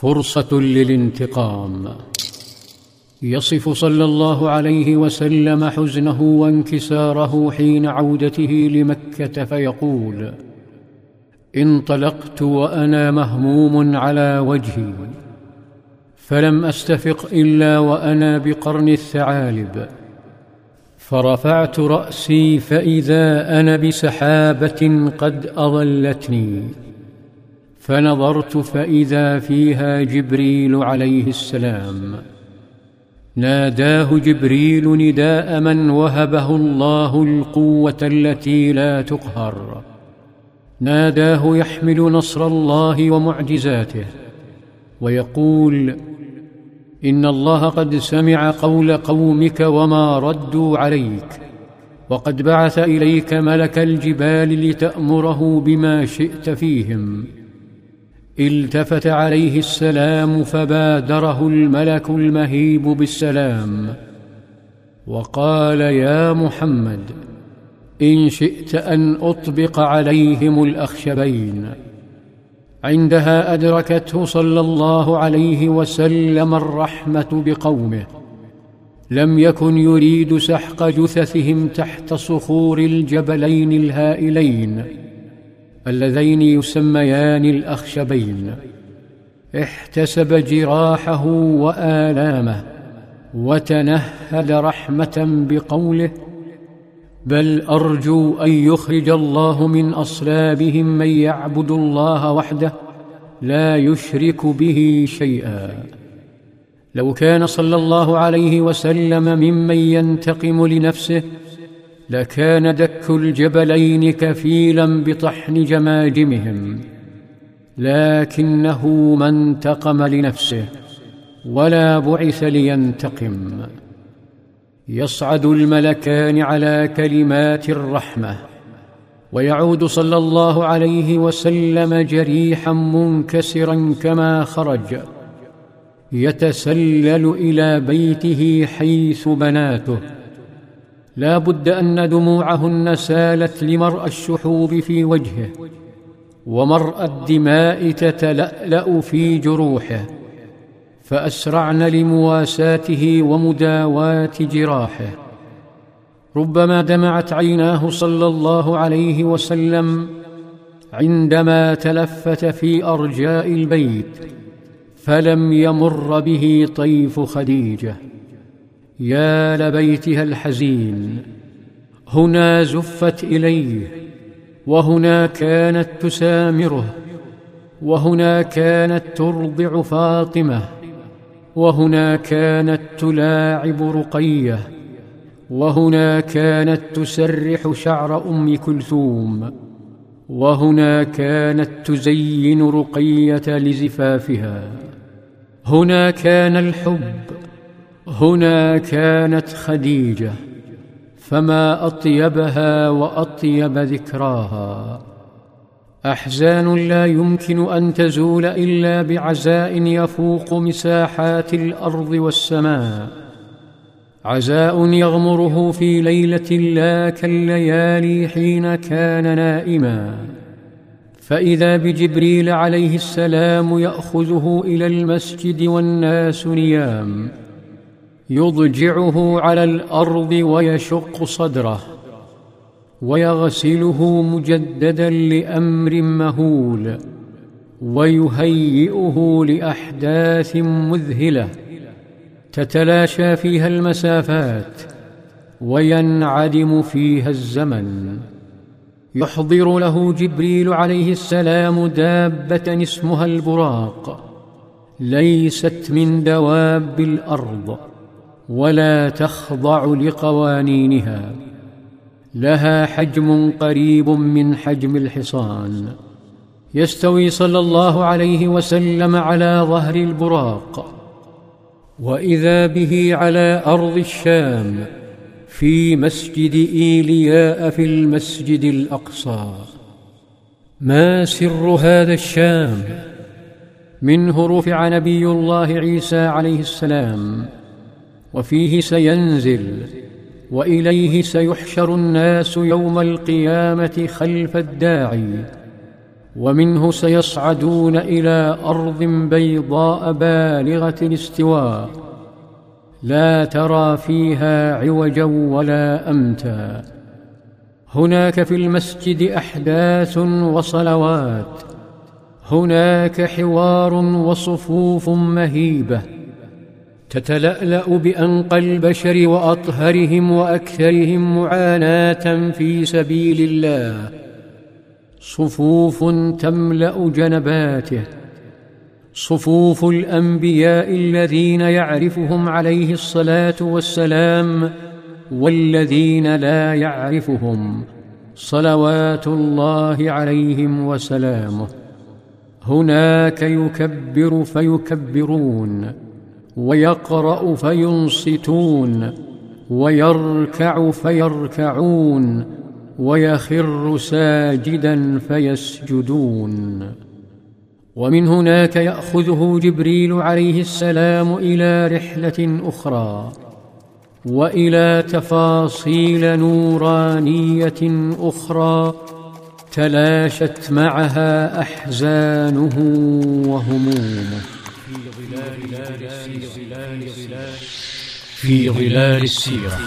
فرصة للانتقام. يصف صلى الله عليه وسلم حزنه وانكساره حين عودته لمكة فيقول انطلقت وأنا مهموم على وجهي فلم أستفق إلا وأنا بقرن الثعالب. فرفعت رأسي فإذا أنا بسحابة قد أظلتني. فنظرت فإذا فيها جبريل عليه السلام. ناداه جبريل نداء من وهبه الله القوة التي لا تقهر. ناداه يحمل نصر الله ومعجزاته ويقول إن الله قد سمع قول قومك وما ردوا عليك وقد بعث إليك ملك الجبال لتأمره بما شئت فيهم. التفت عليه السلام فبادره الملك المهيب بالسلام. وقال يا محمد إن شئت أن أطبق عليهم الأخشبين. عندها أدركته صلى الله عليه وسلم الرحمة بقومه. لم يكن يريد سحق جثثهم تحت صخور الجبلين الهائلين. اللذين يسميان الأخشبين. احتسب جراحه وآلامه وتنهد رحمة بقوله بل أرجو أن يخرج الله من أصلابهم من يعبد الله وحده لا يشرك به شيئا لو كان صلى الله عليه وسلم ممن ينتقم لنفسه لكان دك الجبلين كفيلا بطحن جماجمهم لكنه ما انتقم لنفسه ولا بعث لينتقم. يصعد الملكان على كلمات الرحمة ويعود صلى الله عليه وسلم جريحا منكسرا كما خرج. يتسلل إلى بيته حيث بناته لا بد أن دموعهن سالت لمرأى الشحوب في وجهه ومرأى الدماء تتلألأ في جروحه فأسرعن لمواساته ومداواة جراحه. ربما دمعت عيناه صلى الله عليه وسلم عندما تلفت في أرجاء البيت فلم يمر به طيف خديجة. يا لبيتها الحزين هنا زفت إليه وهنا كانت تسامره وهنا كانت ترضع فاطمة وهنا كانت تلاعب رقية وهنا كانت تسرح شعر أم كلثوم وهنا كانت تزين رقية لزفافها. هنا كان الحب هنا كانت خديجة فما أطيبها وأطيب ذكراها. أحزان لا يمكن أن تزول إلا بعزاء يفوق مساحات الأرض والسماء. عزاء يغمره في ليلة لا كالليالي حين كان نائما. فإذا بجبريل عليه السلام يأخذه إلى المسجد والناس نيام. يضجعه على الأرض ويشق صدره ويغسله مجددا لأمر مهول ويهيئه لأحداث مذهلة تتلاشى فيها المسافات وينعدم فيها الزمن. يحضر له جبريل عليه السلام دابة اسمها البراق ليست من دواب الأرض. ولا تخضع لقوانينها. لها حجم قريب من حجم الحصان. يستوي صلى الله عليه وسلم على ظهر البراق. وإذا به على أرض الشام في مسجد إيلياء في المسجد الأقصى. ما سر هذا الشام؟ منه رفع نبي الله عيسى عليه السلام. وفيه سينزل وإليه سيحشر الناس يوم القيامة خلف الداعي ومنه سيصعدون إلى أرض بيضاء بالغة الاستواء لا ترى فيها عوجا ولا أمتا هناك في المسجد أحداث وصلوات هناك حوار وصفوف مهيبة تتلألأ بانقى البشر وأطهرهم وأكثرهم معاناة في سبيل الله. صفوف تملأ جنباته. صفوف الأنبياء الذين يعرفهم عليه الصلاة والسلام والذين لا يعرفهم. صلوات الله عليهم وسلامه. هناك يكبر فيكبرون. ويقرأ فينصتون ويركع فيركعون ويخر ساجدا فيسجدون. ومن هناك يأخذه جبريل عليه السلام إلى رحلة أخرى وإلى تفاصيل نورانية أخرى تلاشت معها أحزانه وهمومه. في ظلال السيرة.